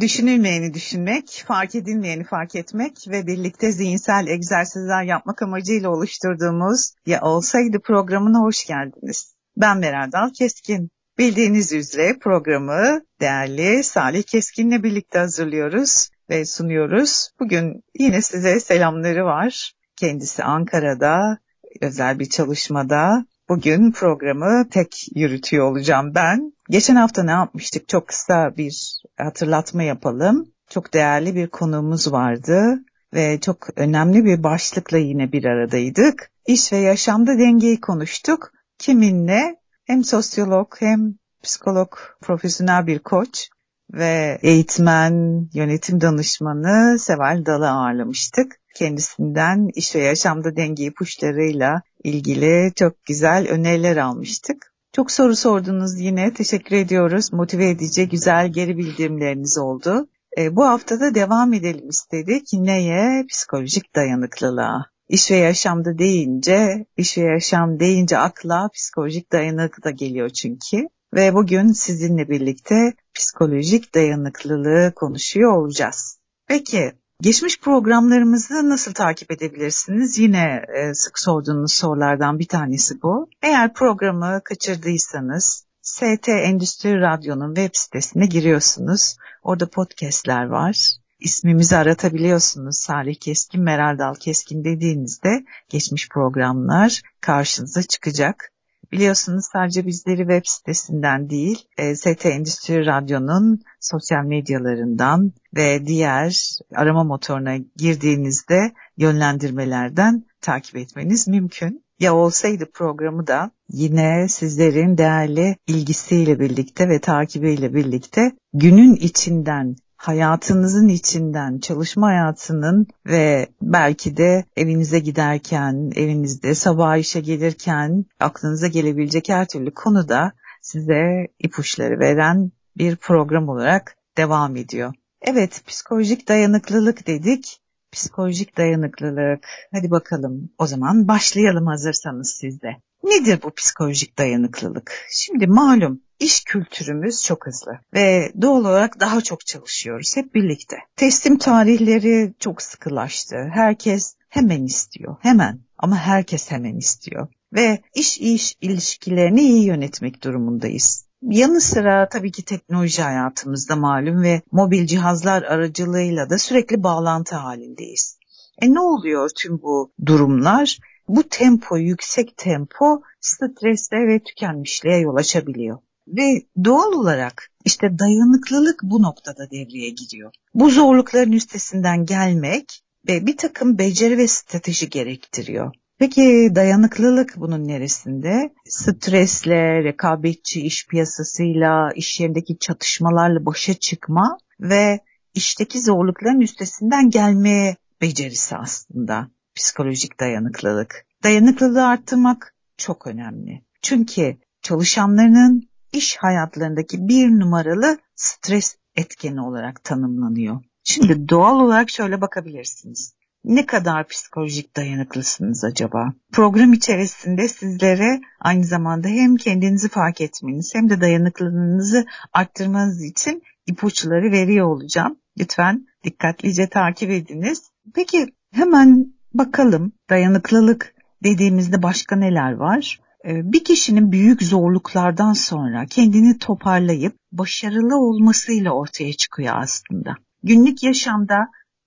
Düşünülmeyeni düşünmek, fark edilmeyeni fark etmek ve birlikte zihinsel egzersizler yapmak amacıyla oluşturduğumuz Ya Olsaydı programına hoş geldiniz. Ben Meral Dal Keskin. Bildiğiniz üzere programı değerli Salih Keskin'le birlikte hazırlıyoruz ve sunuyoruz. Bugün yine size selamları var. Kendisi Ankara'da özel bir çalışmada. Bugün programı tek yürütüyor olacağım ben. Geçen hafta ne yapmıştık? Çok kısa bir hatırlatma yapalım. Çok değerli bir konuğumuz vardı ve çok önemli bir başlıkla yine bir aradaydık. İş ve yaşamda dengeyi konuştuk. Kiminle? Hem sosyolog hem psikolog, profesyonel bir koç ve eğitmen, yönetim danışmanı Seval Dal'ı ağırlamıştık. Kendisinden iş ve yaşamda denge ipuçlarıyla ilgili çok güzel öneriler almıştık. Çok soru sordunuz yine. Teşekkür ediyoruz. Motive edici, güzel geri bildirimleriniz oldu. E, bu hafta da devam edelim istedik. Neye? Psikolojik dayanıklılığa. İş ve yaşamda deyince, iş ve yaşam deyince akla psikolojik dayanıklı da geliyor çünkü. Ve bugün sizinle birlikte psikolojik dayanıklılığı konuşuyor olacağız. Peki Geçmiş programlarımızı nasıl takip edebilirsiniz? Yine e, sık sorduğunuz sorulardan bir tanesi bu. Eğer programı kaçırdıysanız ST Endüstri Radyo'nun web sitesine giriyorsunuz. Orada podcastler var. İsmimizi aratabiliyorsunuz. Salih Keskin, Meral Dal Keskin dediğinizde geçmiş programlar karşınıza çıkacak. Biliyorsunuz sadece bizleri web sitesinden değil, e, ST Endüstri Radyo'nun sosyal medyalarından ve diğer arama motoruna girdiğinizde yönlendirmelerden takip etmeniz mümkün. Ya olsaydı programı da yine sizlerin değerli ilgisiyle birlikte ve takibiyle birlikte günün içinden hayatınızın içinden, çalışma hayatının ve belki de evinize giderken, evinizde sabah işe gelirken aklınıza gelebilecek her türlü konuda size ipuçları veren bir program olarak devam ediyor. Evet, psikolojik dayanıklılık dedik. Psikolojik dayanıklılık. Hadi bakalım o zaman başlayalım hazırsanız sizde. Nedir bu psikolojik dayanıklılık? Şimdi malum iş kültürümüz çok hızlı ve doğal olarak daha çok çalışıyoruz hep birlikte. Teslim tarihleri çok sıkılaştı. Herkes hemen istiyor, hemen ama herkes hemen istiyor ve iş iş ilişkilerini iyi yönetmek durumundayız. Yanı sıra tabii ki teknoloji hayatımızda malum ve mobil cihazlar aracılığıyla da sürekli bağlantı halindeyiz. E ne oluyor tüm bu durumlar? Bu tempo, yüksek tempo stresle ve tükenmişliğe yol açabiliyor. Ve doğal olarak işte dayanıklılık bu noktada devreye giriyor. Bu zorlukların üstesinden gelmek ve bir takım beceri ve strateji gerektiriyor. Peki dayanıklılık bunun neresinde? Stresle, rekabetçi iş piyasasıyla, iş yerindeki çatışmalarla başa çıkma ve işteki zorlukların üstesinden gelmeye becerisi aslında psikolojik dayanıklılık. Dayanıklılığı arttırmak çok önemli. Çünkü çalışanlarının iş hayatlarındaki bir numaralı stres etkeni olarak tanımlanıyor. Şimdi doğal olarak şöyle bakabilirsiniz. Ne kadar psikolojik dayanıklısınız acaba? Program içerisinde sizlere aynı zamanda hem kendinizi fark etmeniz hem de dayanıklılığınızı arttırmanız için ipuçları veriyor olacağım. Lütfen dikkatlice takip ediniz. Peki hemen bakalım dayanıklılık dediğimizde başka neler var? Ee, bir kişinin büyük zorluklardan sonra kendini toparlayıp başarılı olmasıyla ortaya çıkıyor aslında. Günlük yaşamda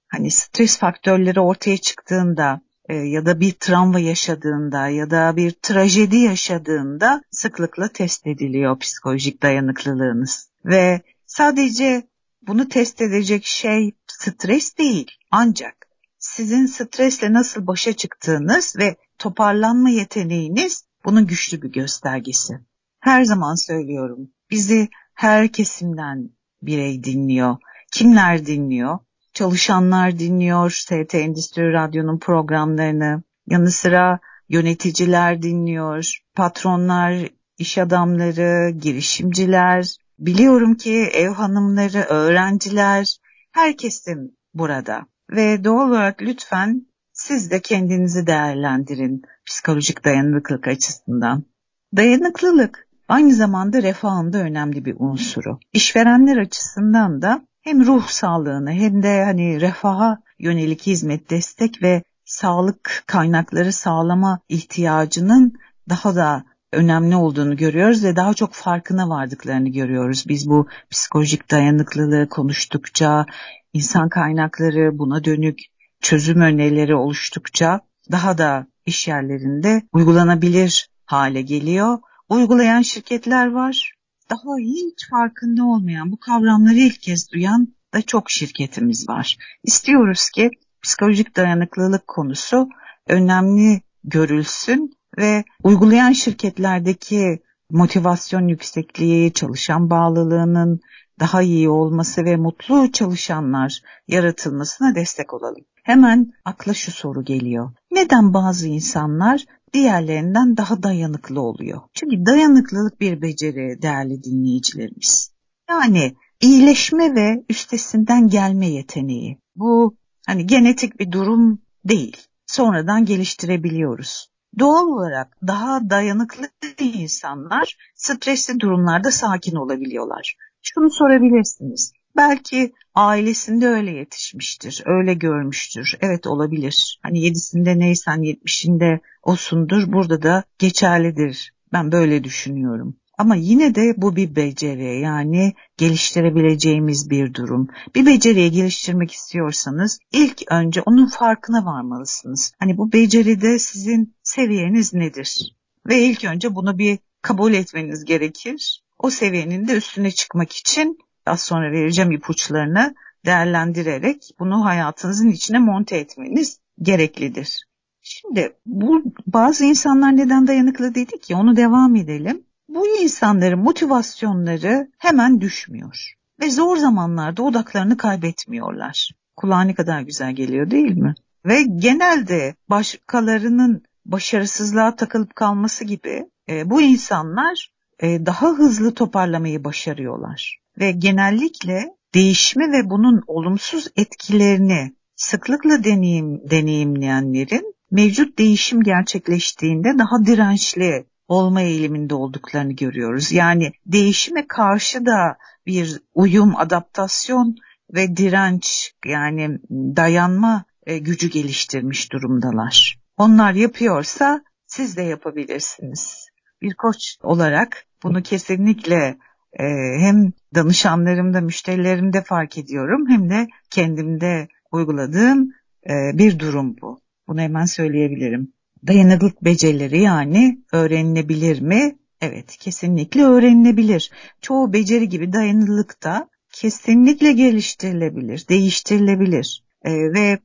hani stres faktörleri ortaya çıktığında e, ya da bir travma yaşadığında ya da bir trajedi yaşadığında sıklıkla test ediliyor psikolojik dayanıklılığınız. Ve sadece bunu test edecek şey stres değil ancak sizin stresle nasıl başa çıktığınız ve toparlanma yeteneğiniz bunun güçlü bir göstergesi. Her zaman söylüyorum bizi her kesimden birey dinliyor. Kimler dinliyor? çalışanlar dinliyor ST Endüstri Radyo'nun programlarını. Yanı sıra yöneticiler dinliyor, patronlar, iş adamları, girişimciler, biliyorum ki ev hanımları, öğrenciler, herkesin burada. Ve doğal olarak lütfen siz de kendinizi değerlendirin psikolojik dayanıklılık açısından. Dayanıklılık aynı zamanda refahın da önemli bir unsuru. İşverenler açısından da hem ruh sağlığını hem de hani refaha yönelik hizmet, destek ve sağlık kaynakları sağlama ihtiyacının daha da önemli olduğunu görüyoruz ve daha çok farkına vardıklarını görüyoruz. Biz bu psikolojik dayanıklılığı konuştukça, insan kaynakları buna dönük çözüm önerileri oluştukça daha da iş yerlerinde uygulanabilir hale geliyor. Uygulayan şirketler var. Daha hiç farkında olmayan, bu kavramları ilk kez duyan da çok şirketimiz var. İstiyoruz ki psikolojik dayanıklılık konusu önemli görülsün ve uygulayan şirketlerdeki motivasyon yüksekliği, çalışan bağlılığının daha iyi olması ve mutlu çalışanlar yaratılmasına destek olalım. Hemen akla şu soru geliyor. Neden bazı insanlar diğerlerinden daha dayanıklı oluyor? Çünkü dayanıklılık bir beceri değerli dinleyicilerimiz. Yani iyileşme ve üstesinden gelme yeteneği. Bu hani genetik bir durum değil. Sonradan geliştirebiliyoruz. Doğal olarak daha dayanıklı insanlar stresli durumlarda sakin olabiliyorlar. Şunu sorabilirsiniz. Belki ailesinde öyle yetişmiştir, öyle görmüştür. Evet olabilir. Hani yedisinde neysen yetmişinde osundur. Burada da geçerlidir. Ben böyle düşünüyorum. Ama yine de bu bir beceri yani geliştirebileceğimiz bir durum. Bir beceriyi geliştirmek istiyorsanız ilk önce onun farkına varmalısınız. Hani bu beceride sizin seviyeniz nedir? Ve ilk önce bunu bir kabul etmeniz gerekir. O seviyenin de üstüne çıkmak için az sonra vereceğim ipuçlarını değerlendirerek bunu hayatınızın içine monte etmeniz gereklidir. Şimdi bu bazı insanlar neden dayanıklı dedik ya onu devam edelim. Bu insanların motivasyonları hemen düşmüyor ve zor zamanlarda odaklarını kaybetmiyorlar. Kulağa ne kadar güzel geliyor değil mi? Ve genelde başkalarının başarısızlığa takılıp kalması gibi e, bu insanlar daha hızlı toparlamayı başarıyorlar. Ve genellikle değişme ve bunun olumsuz etkilerini sıklıkla deneyim, deneyimleyenlerin mevcut değişim gerçekleştiğinde daha dirençli olma eğiliminde olduklarını görüyoruz. Yani değişime karşı da bir uyum, adaptasyon ve direnç yani dayanma e, gücü geliştirmiş durumdalar. Onlar yapıyorsa siz de yapabilirsiniz. Bir koç olarak bunu kesinlikle e, hem danışanlarımda, müşterilerimde fark ediyorum hem de kendimde uyguladığım e, bir durum bu. Bunu hemen söyleyebilirim. Dayanıklılık becerileri yani öğrenilebilir mi? Evet, kesinlikle öğrenilebilir. Çoğu beceri gibi dayanıklılık da kesinlikle geliştirilebilir, değiştirilebilir. Ee, ve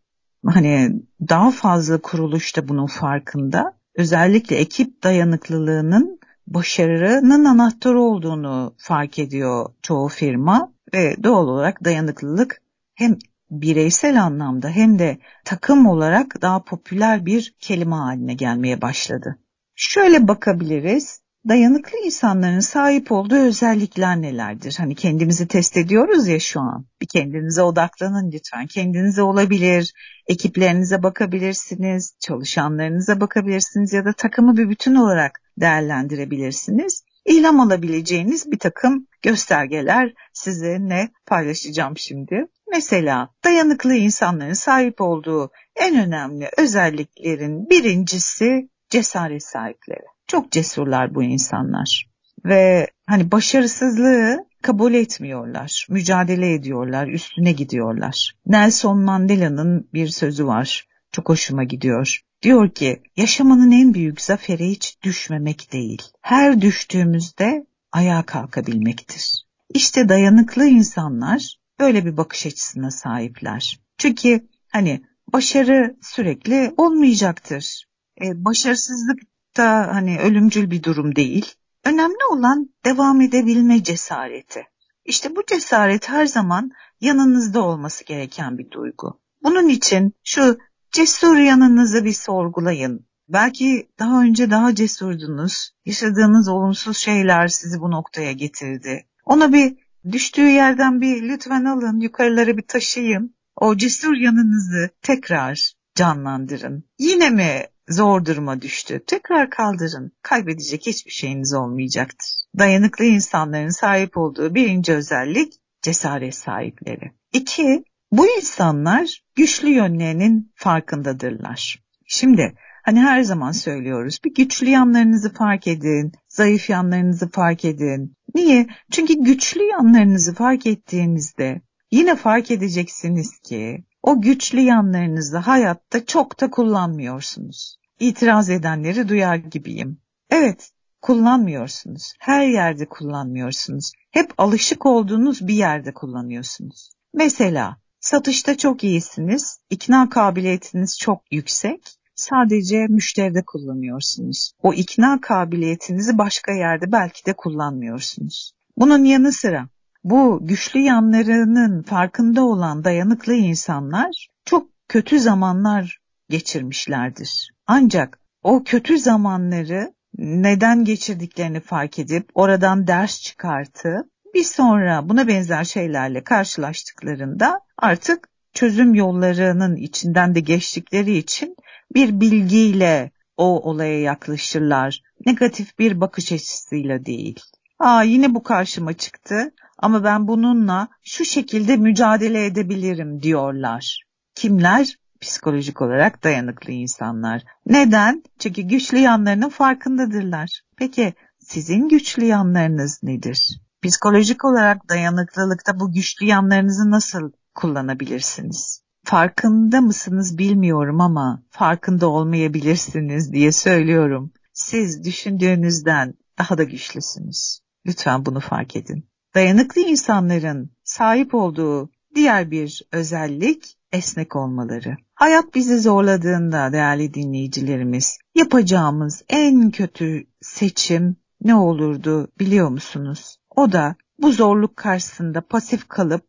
hani daha fazla kuruluş da bunun farkında. Özellikle ekip dayanıklılığının başarının anahtarı olduğunu fark ediyor çoğu firma ve doğal olarak dayanıklılık hem bireysel anlamda hem de takım olarak daha popüler bir kelime haline gelmeye başladı. Şöyle bakabiliriz. Dayanıklı insanların sahip olduğu özellikler nelerdir? Hani kendimizi test ediyoruz ya şu an. Bir kendinize odaklanın lütfen. Kendinize olabilir, ekiplerinize bakabilirsiniz, çalışanlarınıza bakabilirsiniz ya da takımı bir bütün olarak değerlendirebilirsiniz. İlham alabileceğiniz bir takım göstergeler sizinle paylaşacağım şimdi. Mesela dayanıklı insanların sahip olduğu en önemli özelliklerin birincisi cesaret sahipleri. Çok cesurlar bu insanlar ve hani başarısızlığı kabul etmiyorlar, mücadele ediyorlar, üstüne gidiyorlar. Nelson Mandela'nın bir sözü var, çok hoşuma gidiyor. Diyor ki yaşamanın en büyük zaferi hiç düşmemek değil. Her düştüğümüzde ayağa kalkabilmektir. İşte dayanıklı insanlar böyle bir bakış açısına sahipler. Çünkü hani başarı sürekli olmayacaktır. E, başarısızlık da hani ölümcül bir durum değil. Önemli olan devam edebilme cesareti. İşte bu cesaret her zaman yanınızda olması gereken bir duygu. Bunun için şu cesur yanınızı bir sorgulayın. Belki daha önce daha cesurdunuz. Yaşadığınız olumsuz şeyler sizi bu noktaya getirdi. Ona bir düştüğü yerden bir lütfen alın, yukarılara bir taşıyın. O cesur yanınızı tekrar canlandırın. Yine mi zor duruma düştü? Tekrar kaldırın. Kaybedecek hiçbir şeyiniz olmayacaktır. Dayanıklı insanların sahip olduğu birinci özellik cesaret sahipleri. İki, bu insanlar güçlü yönlerinin farkındadırlar. Şimdi hani her zaman söylüyoruz bir güçlü yanlarınızı fark edin, zayıf yanlarınızı fark edin. Niye? Çünkü güçlü yanlarınızı fark ettiğinizde yine fark edeceksiniz ki o güçlü yanlarınızı hayatta çok da kullanmıyorsunuz. İtiraz edenleri duyar gibiyim. Evet, kullanmıyorsunuz. Her yerde kullanmıyorsunuz. Hep alışık olduğunuz bir yerde kullanıyorsunuz. Mesela satışta çok iyisiniz, ikna kabiliyetiniz çok yüksek. Sadece müşteride kullanıyorsunuz. O ikna kabiliyetinizi başka yerde belki de kullanmıyorsunuz. Bunun yanı sıra bu güçlü yanlarının farkında olan dayanıklı insanlar çok kötü zamanlar geçirmişlerdir. Ancak o kötü zamanları neden geçirdiklerini fark edip oradan ders çıkartıp bir sonra buna benzer şeylerle karşılaştıklarında artık çözüm yollarının içinden de geçtikleri için bir bilgiyle o olaya yaklaşırlar. Negatif bir bakış açısıyla değil. Aa yine bu karşıma çıktı ama ben bununla şu şekilde mücadele edebilirim diyorlar. Kimler? Psikolojik olarak dayanıklı insanlar. Neden? Çünkü güçlü yanlarının farkındadırlar. Peki sizin güçlü yanlarınız nedir? Psikolojik olarak dayanıklılıkta bu güçlü yanlarınızı nasıl kullanabilirsiniz? Farkında mısınız bilmiyorum ama farkında olmayabilirsiniz diye söylüyorum. Siz düşündüğünüzden daha da güçlüsünüz. Lütfen bunu fark edin. Dayanıklı insanların sahip olduğu diğer bir özellik esnek olmaları. Hayat bizi zorladığında değerli dinleyicilerimiz yapacağımız en kötü seçim ne olurdu biliyor musunuz? O da bu zorluk karşısında pasif kalıp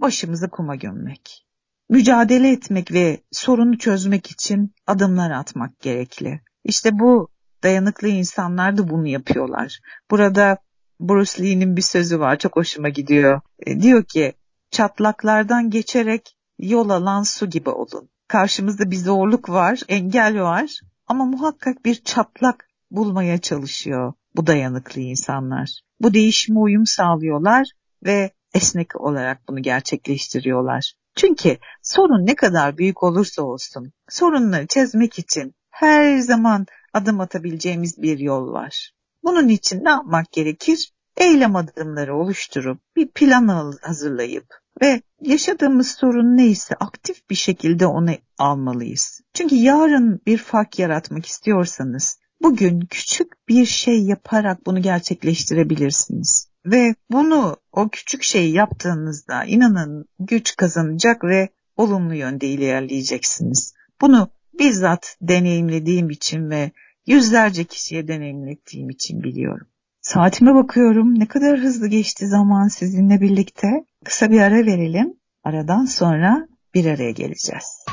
başımızı kuma gömmek. Mücadele etmek ve sorunu çözmek için adımlar atmak gerekli. İşte bu dayanıklı insanlar da bunu yapıyorlar. Burada Bruce Lee'nin bir sözü var çok hoşuma gidiyor. E, diyor ki çatlaklardan geçerek yol alan su gibi olun. Karşımızda bir zorluk var, engel var ama muhakkak bir çatlak bulmaya çalışıyor bu dayanıklı insanlar. Bu değişime uyum sağlıyorlar ve esnek olarak bunu gerçekleştiriyorlar. Çünkü sorun ne kadar büyük olursa olsun sorunları çözmek için her zaman adım atabileceğimiz bir yol var. Bunun için ne yapmak gerekir? Eylem adımları oluşturup bir plan hazırlayıp ve yaşadığımız sorun neyse aktif bir şekilde onu almalıyız. Çünkü yarın bir fark yaratmak istiyorsanız bugün küçük bir şey yaparak bunu gerçekleştirebilirsiniz. Ve bunu o küçük şeyi yaptığınızda inanın güç kazanacak ve olumlu yönde ilerleyeceksiniz. Bunu bizzat deneyimlediğim için ve yüzlerce kişiye deneyimlettiğim için biliyorum. Saatime bakıyorum. Ne kadar hızlı geçti zaman sizinle birlikte. Kısa bir ara verelim. Aradan sonra bir araya geleceğiz.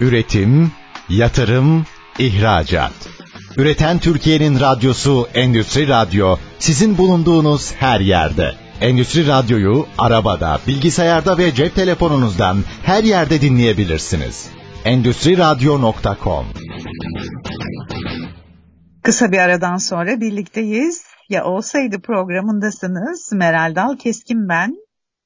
Üretim, yatırım, ihracat. Üreten Türkiye'nin radyosu Endüstri Radyo sizin bulunduğunuz her yerde. Endüstri Radyo'yu arabada, bilgisayarda ve cep telefonunuzdan her yerde dinleyebilirsiniz. Endüstri Radyo.com Kısa bir aradan sonra birlikteyiz. Ya olsaydı programındasınız. Meral Dal Keskin ben.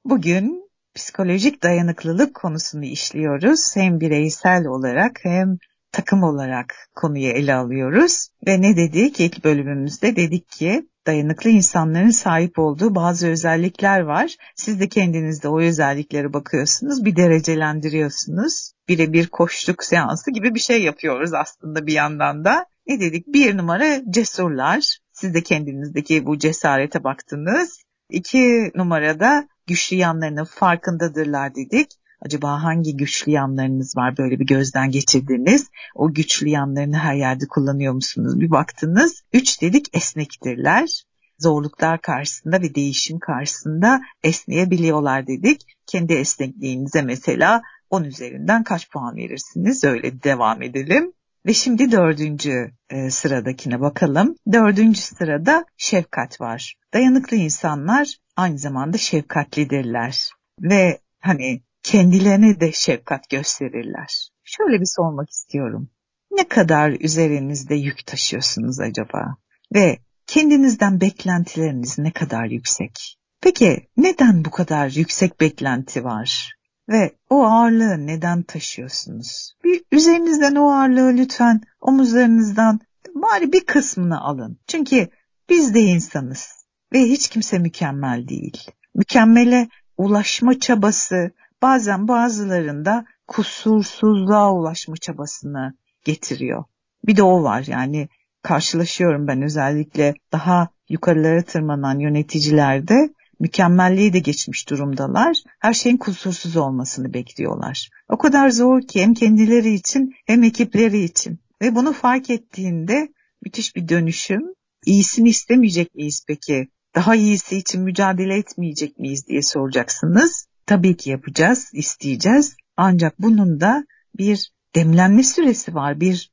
Bugün psikolojik dayanıklılık konusunu işliyoruz. Hem bireysel olarak hem takım olarak konuyu ele alıyoruz. Ve ne dedik? İlk bölümümüzde dedik ki dayanıklı insanların sahip olduğu bazı özellikler var. Siz de kendinizde o özelliklere bakıyorsunuz, bir derecelendiriyorsunuz. Birebir koştuk seansı gibi bir şey yapıyoruz aslında bir yandan da. Ne dedik? Bir numara cesurlar. Siz de kendinizdeki bu cesarete baktınız. İki numarada güçlü yanlarının farkındadırlar dedik. Acaba hangi güçlü yanlarınız var böyle bir gözden geçirdiniz? O güçlü yanlarını her yerde kullanıyor musunuz? Bir baktınız. Üç dedik esnektirler. zorluklar karşısında ve değişim karşısında esneyebiliyorlar dedik. Kendi esnekliğinize mesela 10 üzerinden kaç puan verirsiniz? Öyle devam edelim. Ve şimdi dördüncü e, sıradakine bakalım. Dördüncü sırada şefkat var. Dayanıklı insanlar aynı zamanda şefkatlidirler. Ve hani kendilerine de şefkat gösterirler. Şöyle bir sormak istiyorum. Ne kadar üzerinizde yük taşıyorsunuz acaba? Ve kendinizden beklentileriniz ne kadar yüksek? Peki neden bu kadar yüksek beklenti var? Ve o ağırlığı neden taşıyorsunuz? Bir üzerinizden o ağırlığı lütfen omuzlarınızdan bari bir kısmını alın. Çünkü biz de insanız ve hiç kimse mükemmel değil. Mükemmele ulaşma çabası bazen bazılarında kusursuzluğa ulaşma çabasını getiriyor. Bir de o var yani karşılaşıyorum ben özellikle daha yukarılara tırmanan yöneticilerde mükemmelliği de geçmiş durumdalar. Her şeyin kusursuz olmasını bekliyorlar. O kadar zor ki hem kendileri için hem ekipleri için. Ve bunu fark ettiğinde müthiş bir dönüşüm. İyisini istemeyecek miyiz peki? Daha iyisi için mücadele etmeyecek miyiz diye soracaksınız. Tabii ki yapacağız, isteyeceğiz. Ancak bunun da bir demlenme süresi var. Bir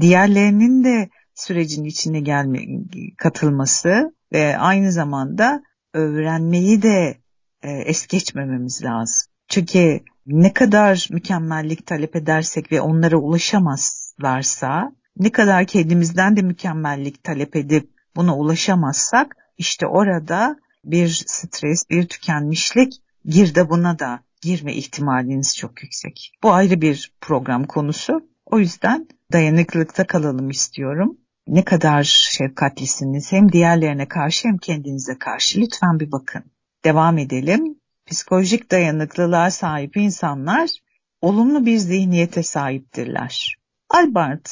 diğerlerinin de sürecin içine gelme, katılması ve aynı zamanda öğrenmeyi de e, es geçmememiz lazım. Çünkü ne kadar mükemmellik talep edersek ve onlara ulaşamazlarsa, ne kadar kendimizden de mükemmellik talep edip buna ulaşamazsak, işte orada bir stres, bir tükenmişlik girdabına da girme ihtimaliniz çok yüksek. Bu ayrı bir program konusu. O yüzden dayanıklılıkta kalalım istiyorum ne kadar şefkatlisiniz hem diğerlerine karşı hem kendinize karşı lütfen bir bakın. Devam edelim. Psikolojik dayanıklılığa sahip insanlar olumlu bir zihniyete sahiptirler. Albert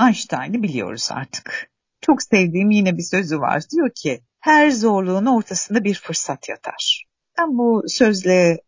Einstein'ı biliyoruz artık. Çok sevdiğim yine bir sözü var. Diyor ki her zorluğun ortasında bir fırsat yatar. Ben bu sözle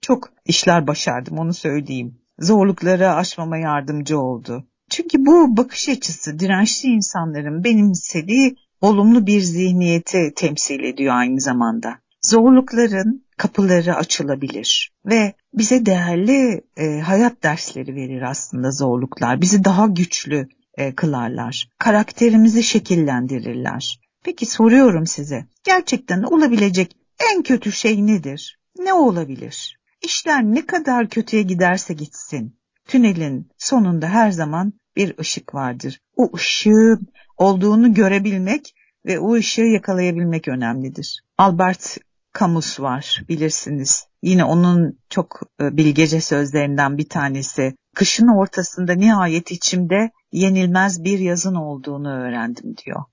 çok işler başardım onu söyleyeyim. Zorlukları aşmama yardımcı oldu. Çünkü bu bakış açısı dirençli insanların benimsediği olumlu bir zihniyeti temsil ediyor aynı zamanda. Zorlukların kapıları açılabilir ve bize değerli e, hayat dersleri verir aslında zorluklar. Bizi daha güçlü e, kılarlar. Karakterimizi şekillendirirler. Peki soruyorum size. Gerçekten olabilecek en kötü şey nedir? Ne olabilir? İşler ne kadar kötüye giderse gitsin. Tünelin sonunda her zaman bir ışık vardır. O ışığın olduğunu görebilmek ve o ışığı yakalayabilmek önemlidir. Albert Camus var bilirsiniz. Yine onun çok e, bilgece sözlerinden bir tanesi. Kışın ortasında nihayet içimde yenilmez bir yazın olduğunu öğrendim diyor.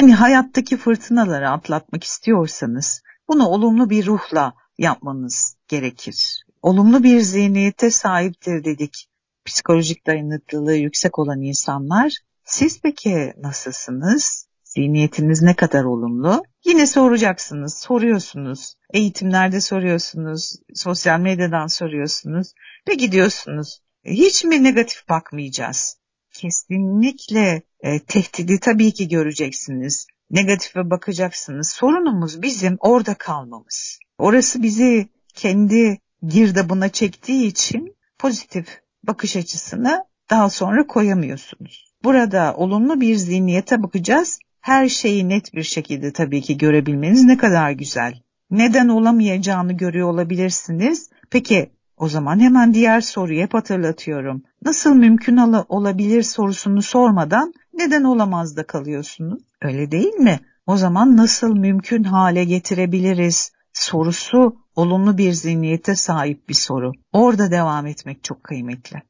Hani hayattaki fırtınaları atlatmak istiyorsanız bunu olumlu bir ruhla yapmanız gerekir. Olumlu bir zihniyete sahiptir dedik psikolojik dayanıklılığı yüksek olan insanlar siz peki nasılsınız? Zihniyetiniz ne kadar olumlu? Yine soracaksınız, soruyorsunuz. Eğitimlerde soruyorsunuz, sosyal medyadan soruyorsunuz. Peki diyorsunuz, hiç mi negatif bakmayacağız? Kesinlikle e, tehdidi tabii ki göreceksiniz. Negatife bakacaksınız. Sorunumuz bizim orada kalmamız. Orası bizi kendi girdabına çektiği için pozitif bakış açısını daha sonra koyamıyorsunuz. Burada olumlu bir zihniyete bakacağız. Her şeyi net bir şekilde tabii ki görebilmeniz ne kadar güzel. Neden olamayacağını görüyor olabilirsiniz. Peki o zaman hemen diğer soruyu hep hatırlatıyorum. Nasıl mümkün olabilir sorusunu sormadan neden olamaz da kalıyorsunuz? Öyle değil mi? O zaman nasıl mümkün hale getirebiliriz sorusu olumlu bir zihniyete sahip bir soru. Orada devam etmek çok kıymetli.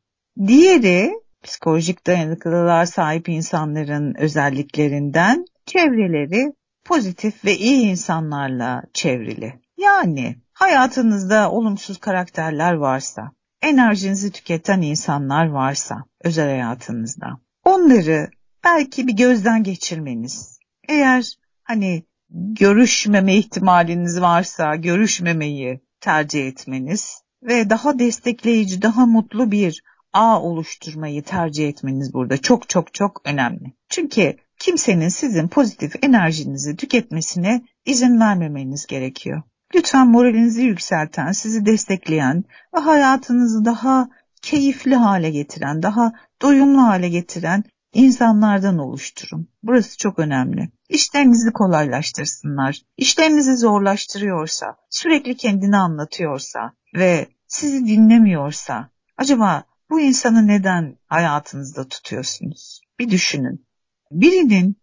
Diğeri psikolojik dayanıklılığa sahip insanların özelliklerinden çevreleri pozitif ve iyi insanlarla çevrili. Yani hayatınızda olumsuz karakterler varsa, enerjinizi tüketen insanlar varsa özel hayatınızda onları belki bir gözden geçirmeniz. Eğer hani görüşmeme ihtimaliniz varsa görüşmemeyi tercih etmeniz ve daha destekleyici, daha mutlu bir ağ oluşturmayı tercih etmeniz burada çok çok çok önemli. Çünkü kimsenin sizin pozitif enerjinizi tüketmesine izin vermemeniz gerekiyor. Lütfen moralinizi yükselten, sizi destekleyen ve hayatınızı daha keyifli hale getiren, daha doyumlu hale getiren insanlardan oluşturun. Burası çok önemli. İşlerinizi kolaylaştırsınlar. İşlerinizi zorlaştırıyorsa, sürekli kendini anlatıyorsa ve sizi dinlemiyorsa, acaba bu insanı neden hayatınızda tutuyorsunuz? Bir düşünün. Birinin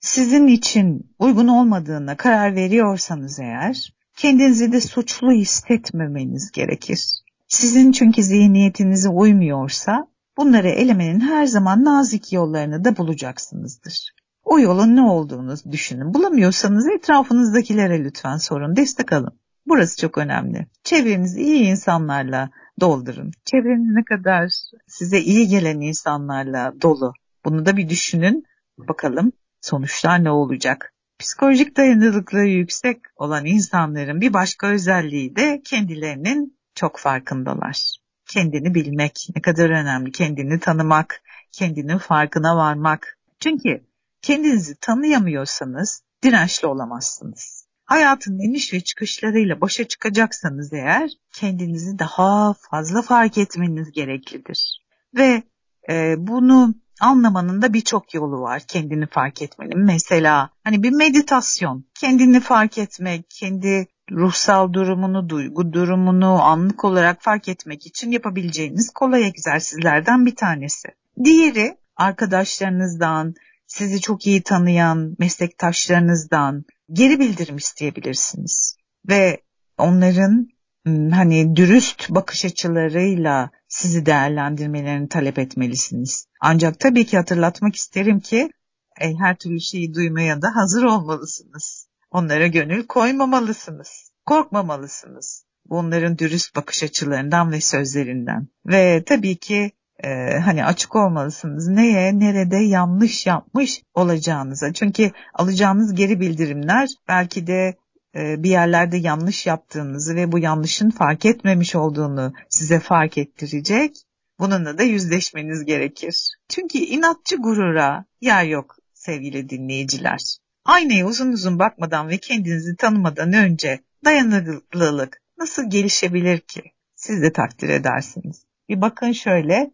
sizin için uygun olmadığına karar veriyorsanız eğer, kendinizi de suçlu hissetmemeniz gerekir. Sizin çünkü zihniyetinize uymuyorsa bunları elemenin her zaman nazik yollarını da bulacaksınızdır. O yolun ne olduğunu düşünün. Bulamıyorsanız etrafınızdakilere lütfen sorun, destek alın. Burası çok önemli. Çevrenizi iyi insanlarla doldurun. Çevreniz ne kadar size iyi gelen insanlarla dolu. Bunu da bir düşünün. Bakalım sonuçlar ne olacak? Psikolojik dayanıklılığı yüksek olan insanların bir başka özelliği de kendilerinin çok farkındalar. Kendini bilmek ne kadar önemli, kendini tanımak, kendinin farkına varmak. Çünkü kendinizi tanıyamıyorsanız dirençli olamazsınız. Hayatın iniş ve çıkışlarıyla başa çıkacaksanız eğer kendinizi daha fazla fark etmeniz gereklidir. Ve e, bunu anlamanın da birçok yolu var kendini fark etmenin. Mesela hani bir meditasyon, kendini fark etmek, kendi ruhsal durumunu, duygu durumunu anlık olarak fark etmek için yapabileceğiniz kolay egzersizlerden bir tanesi. Diğeri arkadaşlarınızdan, sizi çok iyi tanıyan meslektaşlarınızdan geri bildirim isteyebilirsiniz. Ve onların hani dürüst bakış açılarıyla sizi değerlendirmelerini talep etmelisiniz. Ancak tabii ki hatırlatmak isterim ki e, her türlü şeyi duymaya da hazır olmalısınız. Onlara gönül koymamalısınız. Korkmamalısınız. Bunların dürüst bakış açılarından ve sözlerinden. Ve tabii ki e, hani açık olmalısınız. Neye, nerede yanlış yapmış olacağınıza. Çünkü alacağınız geri bildirimler belki de e, bir yerlerde yanlış yaptığınızı ve bu yanlışın fark etmemiş olduğunu size fark ettirecek. Bununla da yüzleşmeniz gerekir. Çünkü inatçı gurura yer yok sevgili dinleyiciler. Aynaya uzun uzun bakmadan ve kendinizi tanımadan önce dayanıklılık nasıl gelişebilir ki? Siz de takdir edersiniz. Bir bakın şöyle,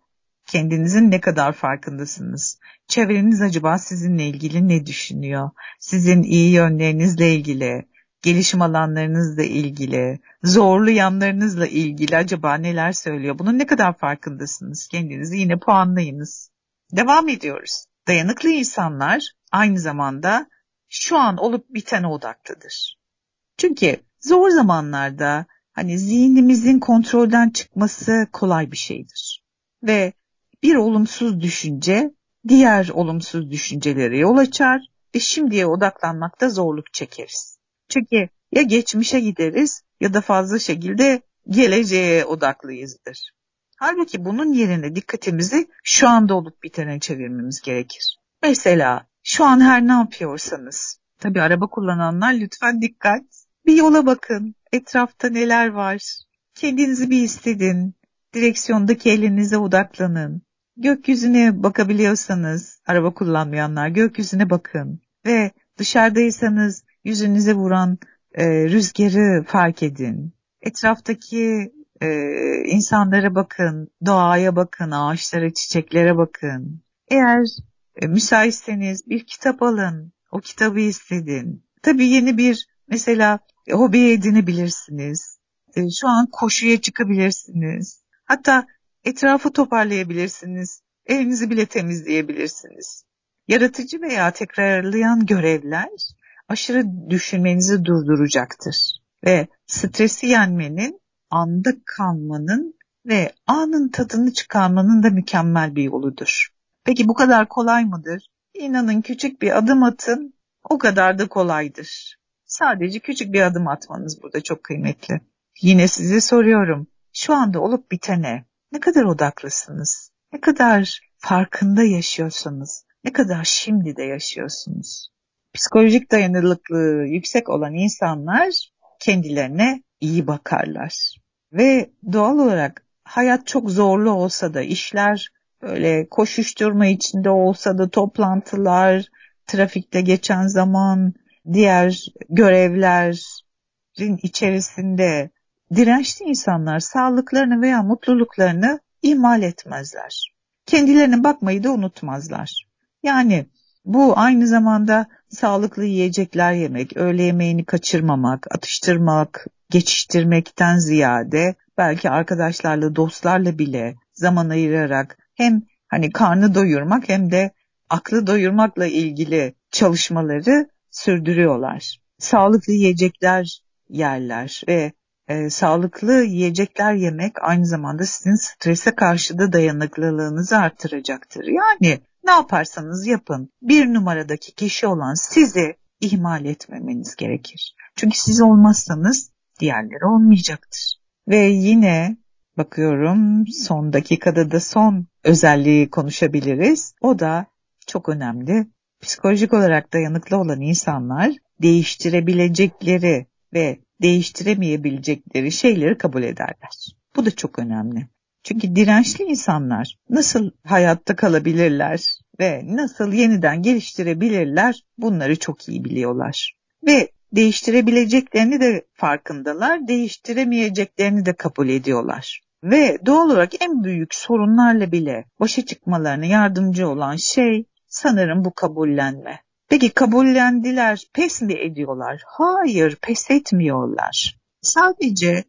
kendinizin ne kadar farkındasınız? Çevreniz acaba sizinle ilgili ne düşünüyor? Sizin iyi yönlerinizle ilgili, gelişim alanlarınızla ilgili, zorlu yanlarınızla ilgili acaba neler söylüyor? Bunun ne kadar farkındasınız? Kendinizi yine puanlayınız. Devam ediyoruz. Dayanıklı insanlar aynı zamanda şu an olup bitene odaklıdır. Çünkü zor zamanlarda hani zihnimizin kontrolden çıkması kolay bir şeydir. Ve bir olumsuz düşünce diğer olumsuz düşüncelere yol açar ve şimdiye odaklanmakta zorluk çekeriz. Çünkü ya geçmişe gideriz ya da fazla şekilde geleceğe odaklıyızdır. Halbuki bunun yerine dikkatimizi şu anda olup bitene çevirmemiz gerekir. Mesela şu an her ne yapıyorsanız, tabi araba kullananlar lütfen dikkat. Bir yola bakın, etrafta neler var. Kendinizi bir hissedin, direksiyondaki elinize odaklanın. Gökyüzüne bakabiliyorsanız, araba kullanmayanlar gökyüzüne bakın. Ve dışarıdaysanız yüzünüze vuran e, rüzgarı fark edin. Etraftaki e, insanlara bakın, doğaya bakın, ağaçlara, çiçeklere bakın. Eğer müsaitseniz bir kitap alın, o kitabı hissedin. Tabii yeni bir mesela e, hobi edinebilirsiniz. E, şu an koşuya çıkabilirsiniz. Hatta etrafı toparlayabilirsiniz. Evinizi bile temizleyebilirsiniz. Yaratıcı veya tekrarlayan görevler aşırı düşünmenizi durduracaktır. Ve stresi yenmenin, anda kalmanın ve anın tadını çıkarmanın da mükemmel bir yoludur. Peki bu kadar kolay mıdır? İnanın küçük bir adım atın, o kadar da kolaydır. Sadece küçük bir adım atmanız burada çok kıymetli. Yine size soruyorum. Şu anda olup bitene ne kadar odaklısınız? Ne kadar farkında yaşıyorsunuz? Ne kadar şimdi de yaşıyorsunuz? Psikolojik dayanıklılığı yüksek olan insanlar kendilerine iyi bakarlar. Ve doğal olarak hayat çok zorlu olsa da işler böyle koşuşturma içinde olsa da toplantılar, trafikte geçen zaman, diğer görevlerin içerisinde dirençli insanlar sağlıklarını veya mutluluklarını ihmal etmezler. Kendilerine bakmayı da unutmazlar. Yani bu aynı zamanda sağlıklı yiyecekler yemek, öğle yemeğini kaçırmamak, atıştırmak, geçiştirmekten ziyade belki arkadaşlarla, dostlarla bile zaman ayırarak hem hani karnı doyurmak hem de aklı doyurmakla ilgili çalışmaları sürdürüyorlar. Sağlıklı yiyecekler yerler ve e, sağlıklı yiyecekler yemek aynı zamanda sizin strese karşı da dayanıklılığınızı artıracaktır. Yani ne yaparsanız yapın bir numaradaki kişi olan sizi ihmal etmemeniz gerekir. Çünkü siz olmazsanız diğerleri olmayacaktır. Ve yine bakıyorum son dakikada da son özelliği konuşabiliriz. O da çok önemli. Psikolojik olarak dayanıklı olan insanlar değiştirebilecekleri ve değiştiremeyebilecekleri şeyleri kabul ederler. Bu da çok önemli. Çünkü dirençli insanlar nasıl hayatta kalabilirler ve nasıl yeniden geliştirebilirler bunları çok iyi biliyorlar. Ve değiştirebileceklerini de farkındalar, değiştiremeyeceklerini de kabul ediyorlar. Ve doğal olarak en büyük sorunlarla bile başa çıkmalarına yardımcı olan şey sanırım bu kabullenme. Peki kabullendiler, pes mi ediyorlar? Hayır, pes etmiyorlar. Sadece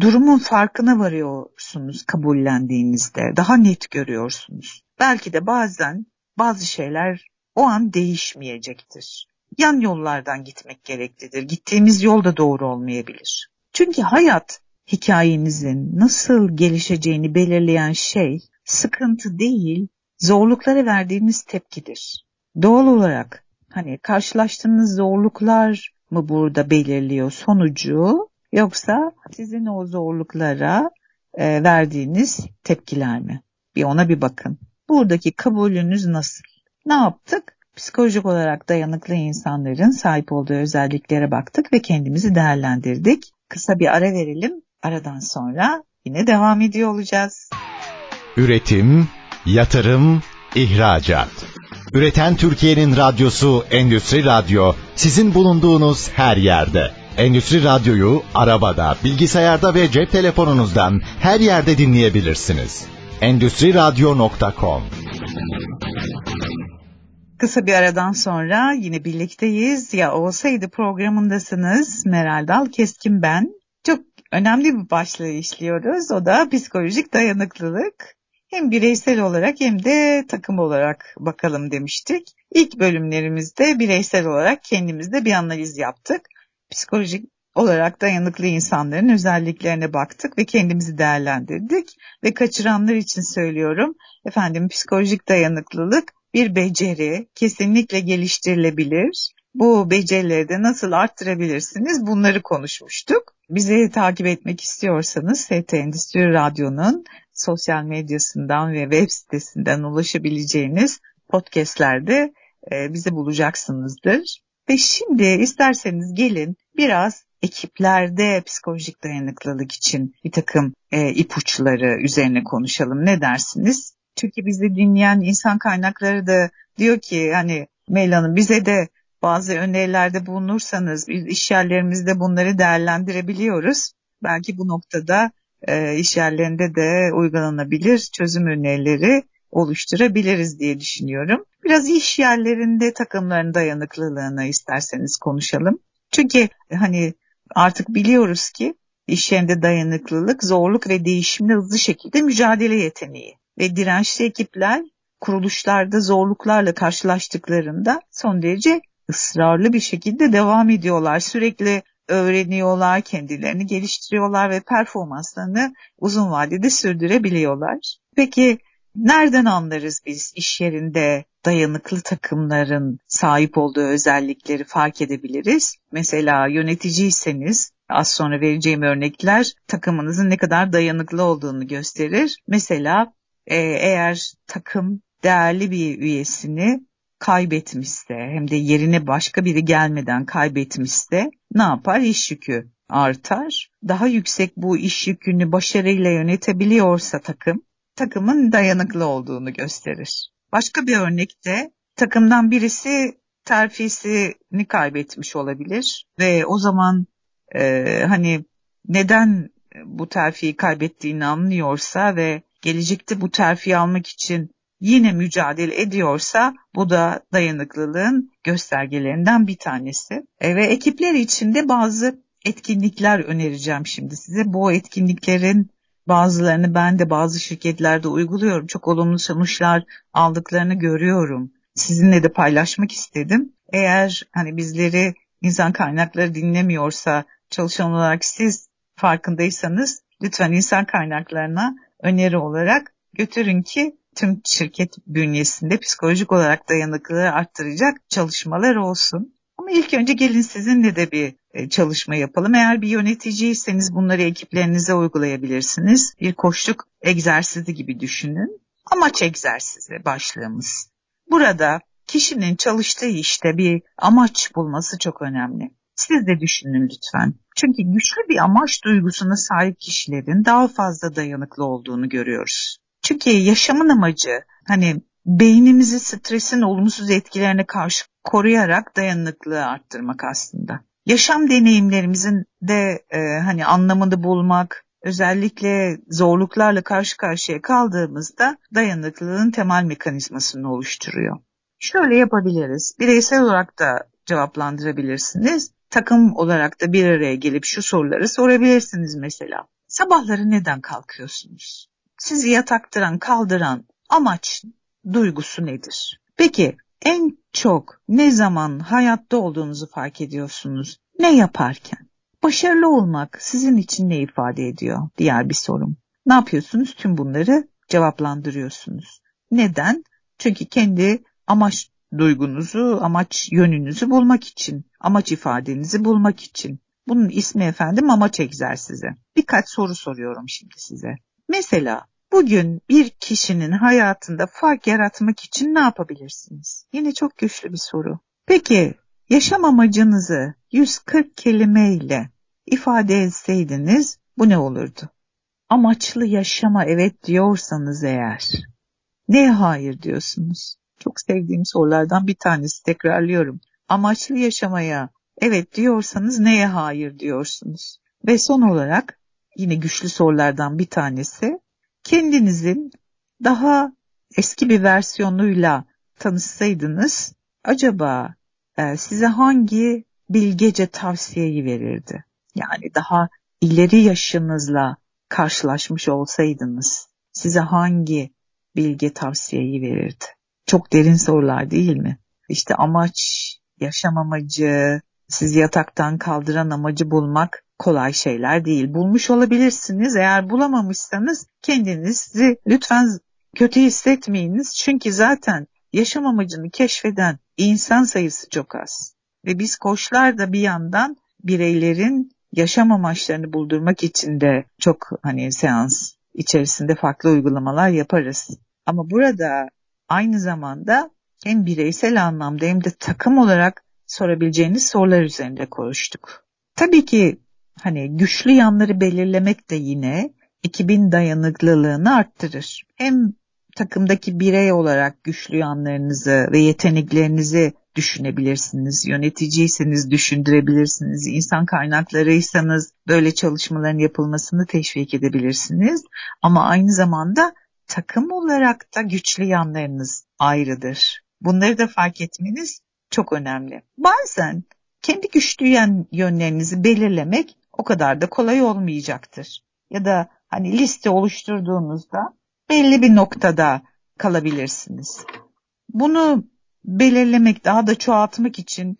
durumun farkına varıyorsunuz kabullendiğinizde. Daha net görüyorsunuz. Belki de bazen bazı şeyler o an değişmeyecektir. Yan yollardan gitmek gereklidir. Gittiğimiz yol da doğru olmayabilir. Çünkü hayat hikayenizin nasıl gelişeceğini belirleyen şey sıkıntı değil, zorluklara verdiğimiz tepkidir. Doğal olarak hani karşılaştığınız zorluklar mı burada belirliyor sonucu yoksa sizin o zorluklara e, verdiğiniz tepkiler mi? Bir ona bir bakın. Buradaki kabulünüz nasıl? Ne yaptık? Psikolojik olarak dayanıklı insanların sahip olduğu özelliklere baktık ve kendimizi değerlendirdik. Kısa bir ara verelim. Aradan sonra yine devam ediyor olacağız. Üretim, yatırım, ihracat. Üreten Türkiye'nin radyosu Endüstri Radyo sizin bulunduğunuz her yerde. Endüstri Radyo'yu arabada, bilgisayarda ve cep telefonunuzdan her yerde dinleyebilirsiniz. Endüstri Radyo.com Kısa bir aradan sonra yine birlikteyiz. Ya olsaydı programındasınız. Meral Dal Keskin ben. Önemli bir başlığı işliyoruz. O da psikolojik dayanıklılık hem bireysel olarak hem de takım olarak bakalım demiştik. İlk bölümlerimizde bireysel olarak kendimizde bir analiz yaptık. Psikolojik olarak dayanıklı insanların özelliklerine baktık ve kendimizi değerlendirdik ve kaçıranlar için söylüyorum. Efendim psikolojik dayanıklılık bir beceri, kesinlikle geliştirilebilir. Bu becerileri de nasıl arttırabilirsiniz bunları konuşmuştuk. Bizi takip etmek istiyorsanız ST Endüstri Radyo'nun sosyal medyasından ve web sitesinden ulaşabileceğiniz podcastlerde e, bizi bulacaksınızdır. Ve şimdi isterseniz gelin biraz ekiplerde psikolojik dayanıklılık için bir takım e, ipuçları üzerine konuşalım. Ne dersiniz? Çünkü bizi dinleyen insan kaynakları da diyor ki hani Meyla bize de bazı önerilerde bulunursanız biz iş yerlerimizde bunları değerlendirebiliyoruz. Belki bu noktada e, iş yerlerinde de uygulanabilir çözüm önerileri oluşturabiliriz diye düşünüyorum. Biraz iş yerlerinde takımların dayanıklılığını isterseniz konuşalım. Çünkü hani artık biliyoruz ki iş yerinde dayanıklılık, zorluk ve değişimle hızlı şekilde mücadele yeteneği ve dirençli ekipler kuruluşlarda zorluklarla karşılaştıklarında son derece ısrarlı bir şekilde devam ediyorlar. Sürekli öğreniyorlar, kendilerini geliştiriyorlar ve performanslarını uzun vadede sürdürebiliyorlar. Peki nereden anlarız biz iş yerinde dayanıklı takımların sahip olduğu özellikleri fark edebiliriz? Mesela yöneticiyseniz az sonra vereceğim örnekler takımınızın ne kadar dayanıklı olduğunu gösterir. Mesela e, eğer takım değerli bir üyesini kaybetmişse hem de yerine başka biri gelmeden kaybetmişse ne yapar? İş yükü artar. Daha yüksek bu iş yükünü başarıyla yönetebiliyorsa takım, takımın dayanıklı olduğunu gösterir. Başka bir örnekte takımdan birisi terfisini kaybetmiş olabilir ve o zaman e, hani neden bu terfiyi kaybettiğini anlıyorsa ve gelecekte bu terfiyi almak için yine mücadele ediyorsa bu da dayanıklılığın göstergelerinden bir tanesi. E, ve ekipler içinde bazı etkinlikler önereceğim şimdi size. Bu etkinliklerin bazılarını ben de bazı şirketlerde uyguluyorum. Çok olumlu sonuçlar aldıklarını görüyorum. Sizinle de paylaşmak istedim. Eğer hani bizleri insan kaynakları dinlemiyorsa çalışan olarak siz farkındaysanız lütfen insan kaynaklarına öneri olarak götürün ki tüm şirket bünyesinde psikolojik olarak dayanıklılığı arttıracak çalışmalar olsun. Ama ilk önce gelin sizinle de bir e, çalışma yapalım. Eğer bir yöneticiyseniz bunları ekiplerinize uygulayabilirsiniz. Bir koşluk egzersizi gibi düşünün. Amaç egzersizi başlığımız. Burada kişinin çalıştığı işte bir amaç bulması çok önemli. Siz de düşünün lütfen. Çünkü güçlü bir amaç duygusuna sahip kişilerin daha fazla dayanıklı olduğunu görüyoruz. Çünkü yaşamın amacı hani beynimizi stresin olumsuz etkilerine karşı koruyarak dayanıklılığı arttırmak aslında. Yaşam deneyimlerimizin de e, hani anlamını bulmak, özellikle zorluklarla karşı karşıya kaldığımızda dayanıklılığın temel mekanizmasını oluşturuyor. Şöyle yapabiliriz. Bireysel olarak da cevaplandırabilirsiniz. Takım olarak da bir araya gelip şu soruları sorabilirsiniz mesela. Sabahları neden kalkıyorsunuz? Sizi yataktıran, kaldıran amaç, duygusu nedir? Peki en çok ne zaman hayatta olduğunuzu fark ediyorsunuz? Ne yaparken? Başarılı olmak sizin için ne ifade ediyor? Diğer bir sorum. Ne yapıyorsunuz? Tüm bunları cevaplandırıyorsunuz. Neden? Çünkü kendi amaç duygunuzu, amaç yönünüzü bulmak için, amaç ifadenizi bulmak için. Bunun ismi efendim amaç egzersizi. Birkaç soru soruyorum şimdi size. Mesela bugün bir kişinin hayatında fark yaratmak için ne yapabilirsiniz? Yine çok güçlü bir soru. Peki yaşam amacınızı 140 kelimeyle ifade etseydiniz bu ne olurdu? Amaçlı yaşama evet diyorsanız eğer, neye hayır diyorsunuz? Çok sevdiğim sorulardan bir tanesi tekrarlıyorum. Amaçlı yaşamaya evet diyorsanız neye hayır diyorsunuz? Ve son olarak yine güçlü sorulardan bir tanesi kendinizin daha eski bir versiyonuyla tanışsaydınız acaba e, size hangi bilgece tavsiyeyi verirdi? Yani daha ileri yaşınızla karşılaşmış olsaydınız size hangi bilge tavsiyeyi verirdi? Çok derin sorular değil mi? İşte amaç, yaşam amacı, sizi yataktan kaldıran amacı bulmak kolay şeyler değil. Bulmuş olabilirsiniz. Eğer bulamamışsanız kendinizi lütfen kötü hissetmeyiniz. Çünkü zaten yaşam amacını keşfeden insan sayısı çok az. Ve biz koçlar da bir yandan bireylerin yaşam amaçlarını buldurmak için de çok hani seans içerisinde farklı uygulamalar yaparız. Ama burada aynı zamanda hem bireysel anlamda hem de takım olarak sorabileceğiniz sorular üzerinde konuştuk. Tabii ki hani güçlü yanları belirlemek de yine ekibin dayanıklılığını arttırır. Hem takımdaki birey olarak güçlü yanlarınızı ve yeteneklerinizi düşünebilirsiniz. Yöneticiyseniz düşündürebilirsiniz. İnsan kaynaklarıysanız böyle çalışmaların yapılmasını teşvik edebilirsiniz. Ama aynı zamanda takım olarak da güçlü yanlarınız ayrıdır. Bunları da fark etmeniz çok önemli. Bazen kendi güçlü yönlerinizi belirlemek o kadar da kolay olmayacaktır. Ya da hani liste oluşturduğunuzda belli bir noktada kalabilirsiniz. Bunu belirlemek, daha da çoğaltmak için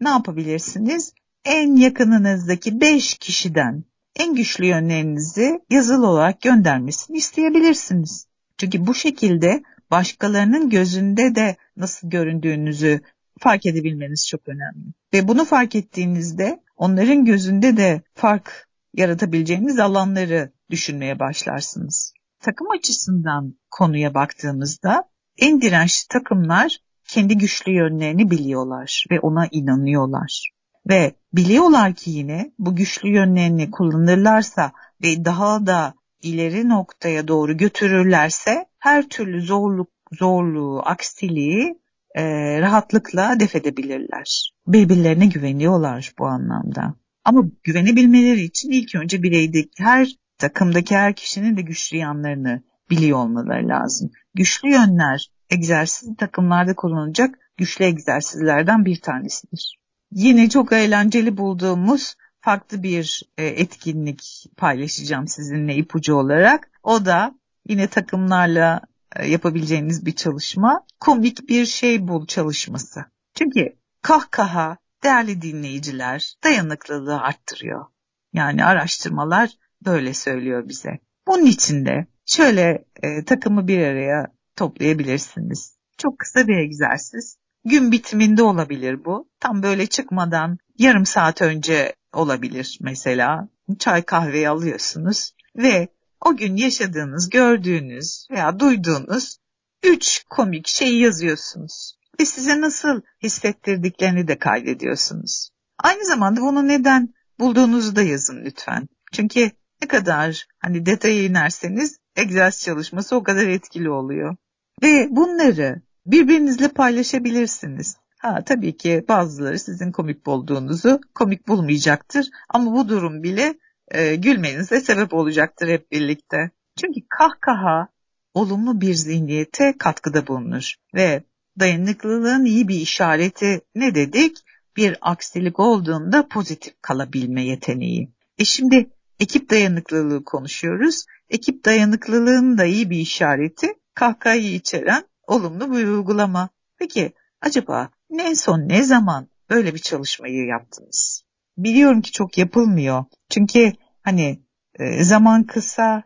ne yapabilirsiniz? En yakınınızdaki 5 kişiden en güçlü yönlerinizi yazılı olarak göndermesini isteyebilirsiniz. Çünkü bu şekilde başkalarının gözünde de nasıl göründüğünüzü fark edebilmeniz çok önemli. Ve bunu fark ettiğinizde onların gözünde de fark yaratabileceğiniz alanları düşünmeye başlarsınız. Takım açısından konuya baktığımızda en dirençli takımlar kendi güçlü yönlerini biliyorlar ve ona inanıyorlar. Ve biliyorlar ki yine bu güçlü yönlerini kullanırlarsa ve daha da ileri noktaya doğru götürürlerse her türlü zorluk, zorluğu, aksiliği e, rahatlıkla def edebilirler. Birbirlerine güveniyorlar bu anlamda. Ama güvenebilmeleri için ilk önce bireydeki her takımdaki her kişinin de güçlü yanlarını biliyor olmaları lazım. Güçlü yönler egzersiz takımlarda kullanılacak güçlü egzersizlerden bir tanesidir. Yine çok eğlenceli bulduğumuz farklı bir e, etkinlik paylaşacağım sizinle ipucu olarak. O da yine takımlarla yapabileceğiniz bir çalışma. Komik bir şey bul çalışması. Çünkü kahkaha değerli dinleyiciler dayanıklılığı arttırıyor. Yani araştırmalar böyle söylüyor bize. Bunun için de şöyle e, takımı bir araya toplayabilirsiniz. Çok kısa bir egzersiz. Gün bitiminde olabilir bu. Tam böyle çıkmadan yarım saat önce olabilir mesela. Çay kahveyi alıyorsunuz ve o gün yaşadığınız, gördüğünüz veya duyduğunuz üç komik şeyi yazıyorsunuz. Ve size nasıl hissettirdiklerini de kaydediyorsunuz. Aynı zamanda bunu neden bulduğunuzu da yazın lütfen. Çünkü ne kadar hani detaya inerseniz egzersiz çalışması o kadar etkili oluyor. Ve bunları birbirinizle paylaşabilirsiniz. Ha tabii ki bazıları sizin komik bulduğunuzu komik bulmayacaktır ama bu durum bile e, gülmenize sebep olacaktır hep birlikte. Çünkü kahkaha olumlu bir zihniyete katkıda bulunur ve dayanıklılığın iyi bir işareti ne dedik? Bir aksilik olduğunda pozitif kalabilme yeteneği. E şimdi ekip dayanıklılığı konuşuyoruz. Ekip dayanıklılığının da iyi bir işareti kahkahayı içeren olumlu bir uygulama. Peki acaba en son ne zaman böyle bir çalışmayı yaptınız? Biliyorum ki çok yapılmıyor. Çünkü hani e, zaman kısa,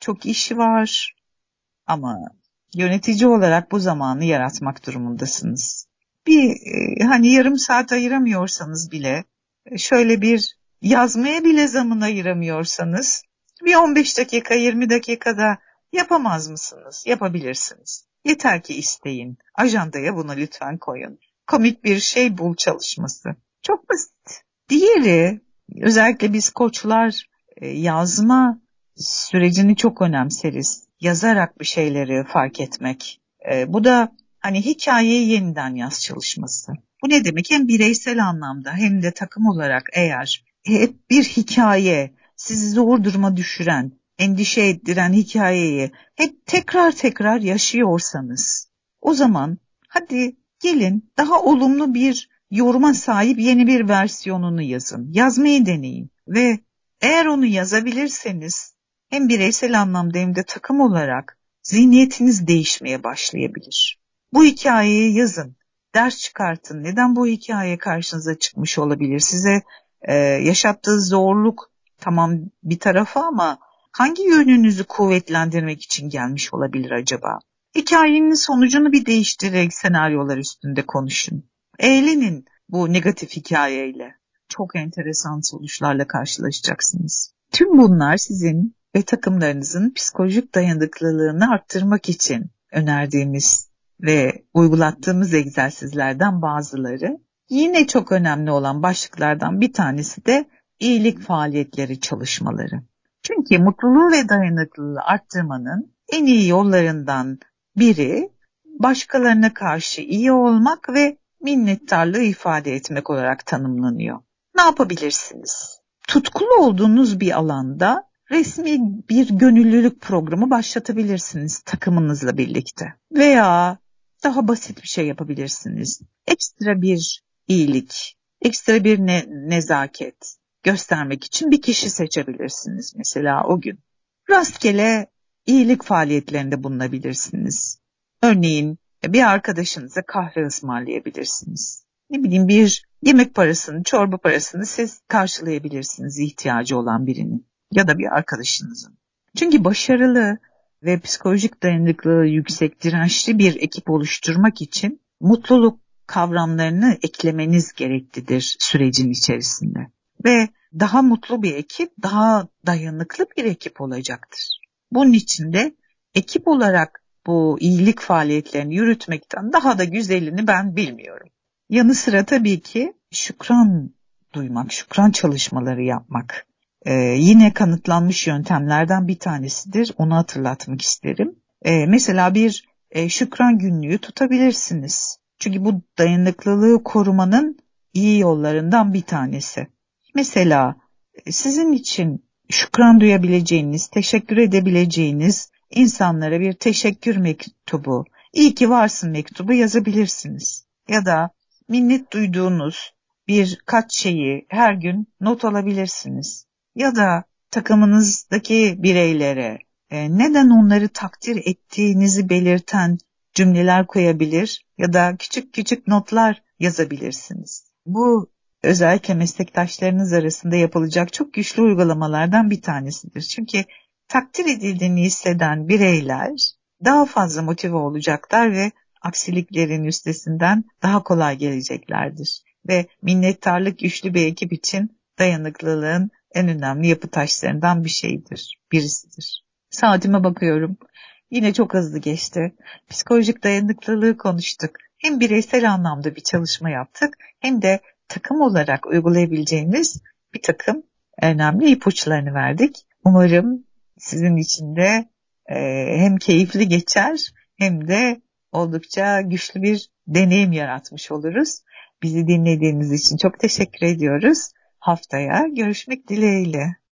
çok iş var ama yönetici olarak bu zamanı yaratmak durumundasınız. Bir e, hani yarım saat ayıramıyorsanız bile e, şöyle bir yazmaya bile zaman ayıramıyorsanız bir 15 dakika 20 dakikada yapamaz mısınız? Yapabilirsiniz. Yeter ki isteyin. Ajandaya bunu lütfen koyun. Komik bir şey bul çalışması. Çok basit. Diğeri özellikle biz koçlar e, yazma sürecini çok önemseriz. Yazarak bir şeyleri fark etmek. E, bu da hani hikayeyi yeniden yaz çalışması. Bu ne demek? Hem bireysel anlamda hem de takım olarak eğer hep bir hikaye sizi zor duruma düşüren, endişe ettiren hikayeyi hep tekrar tekrar yaşıyorsanız o zaman hadi gelin daha olumlu bir yoruma sahip yeni bir versiyonunu yazın. Yazmayı deneyin ve eğer onu yazabilirseniz hem bireysel anlamda hem de takım olarak zihniyetiniz değişmeye başlayabilir. Bu hikayeyi yazın, ders çıkartın. Neden bu hikaye karşınıza çıkmış olabilir? Size e, yaşattığı zorluk tamam bir tarafa ama hangi yönünüzü kuvvetlendirmek için gelmiş olabilir acaba? Hikayenin sonucunu bir değiştirerek senaryolar üstünde konuşun. Eğlenin bu negatif hikayeyle. Çok enteresan sonuçlarla karşılaşacaksınız. Tüm bunlar sizin ve takımlarınızın psikolojik dayanıklılığını arttırmak için önerdiğimiz ve uygulattığımız egzersizlerden bazıları. Yine çok önemli olan başlıklardan bir tanesi de iyilik faaliyetleri çalışmaları. Çünkü mutluluğu ve dayanıklılığı arttırmanın en iyi yollarından biri başkalarına karşı iyi olmak ve minnettarlığı ifade etmek olarak tanımlanıyor. Ne yapabilirsiniz? Tutkulu olduğunuz bir alanda resmi bir gönüllülük programı başlatabilirsiniz takımınızla birlikte. Veya daha basit bir şey yapabilirsiniz. Ekstra bir iyilik, ekstra bir ne nezaket, göstermek için bir kişi seçebilirsiniz mesela o gün. Rastgele iyilik faaliyetlerinde bulunabilirsiniz. Örneğin bir arkadaşınıza kahve ısmarlayabilirsiniz. Ne bileyim bir yemek parasını, çorba parasını siz karşılayabilirsiniz ihtiyacı olan birinin ya da bir arkadaşınızın. Çünkü başarılı ve psikolojik dayanıklılığı yüksek dirençli bir ekip oluşturmak için mutluluk kavramlarını eklemeniz gereklidir sürecin içerisinde ve daha mutlu bir ekip, daha dayanıklı bir ekip olacaktır. Bunun için de ekip olarak bu iyilik faaliyetlerini yürütmekten daha da güzelini ben bilmiyorum. Yanı sıra tabii ki şükran duymak, şükran çalışmaları yapmak ee, yine kanıtlanmış yöntemlerden bir tanesidir. Onu hatırlatmak isterim. Ee, mesela bir e, şükran günlüğü tutabilirsiniz. Çünkü bu dayanıklılığı korumanın iyi yollarından bir tanesi. Mesela e, sizin için şükran duyabileceğiniz, teşekkür edebileceğiniz insanlara bir teşekkür mektubu, iyi ki varsın mektubu yazabilirsiniz. Ya da minnet duyduğunuz birkaç şeyi her gün not alabilirsiniz. Ya da takımınızdaki bireylere e, neden onları takdir ettiğinizi belirten cümleler koyabilir ya da küçük küçük notlar yazabilirsiniz. Bu özellikle meslektaşlarınız arasında yapılacak çok güçlü uygulamalardan bir tanesidir. Çünkü takdir edildiğini hisseden bireyler daha fazla motive olacaklar ve aksiliklerin üstesinden daha kolay geleceklerdir. Ve minnettarlık güçlü bir ekip için dayanıklılığın en önemli yapı taşlarından bir şeydir, birisidir. Saatime bakıyorum. Yine çok hızlı geçti. Psikolojik dayanıklılığı konuştuk. Hem bireysel anlamda bir çalışma yaptık hem de takım olarak uygulayabileceğiniz bir takım önemli ipuçlarını verdik. Umarım sizin için de e, hem keyifli geçer hem de oldukça güçlü bir deneyim yaratmış oluruz. Bizi dinlediğiniz için çok teşekkür ediyoruz. Haftaya görüşmek dileğiyle.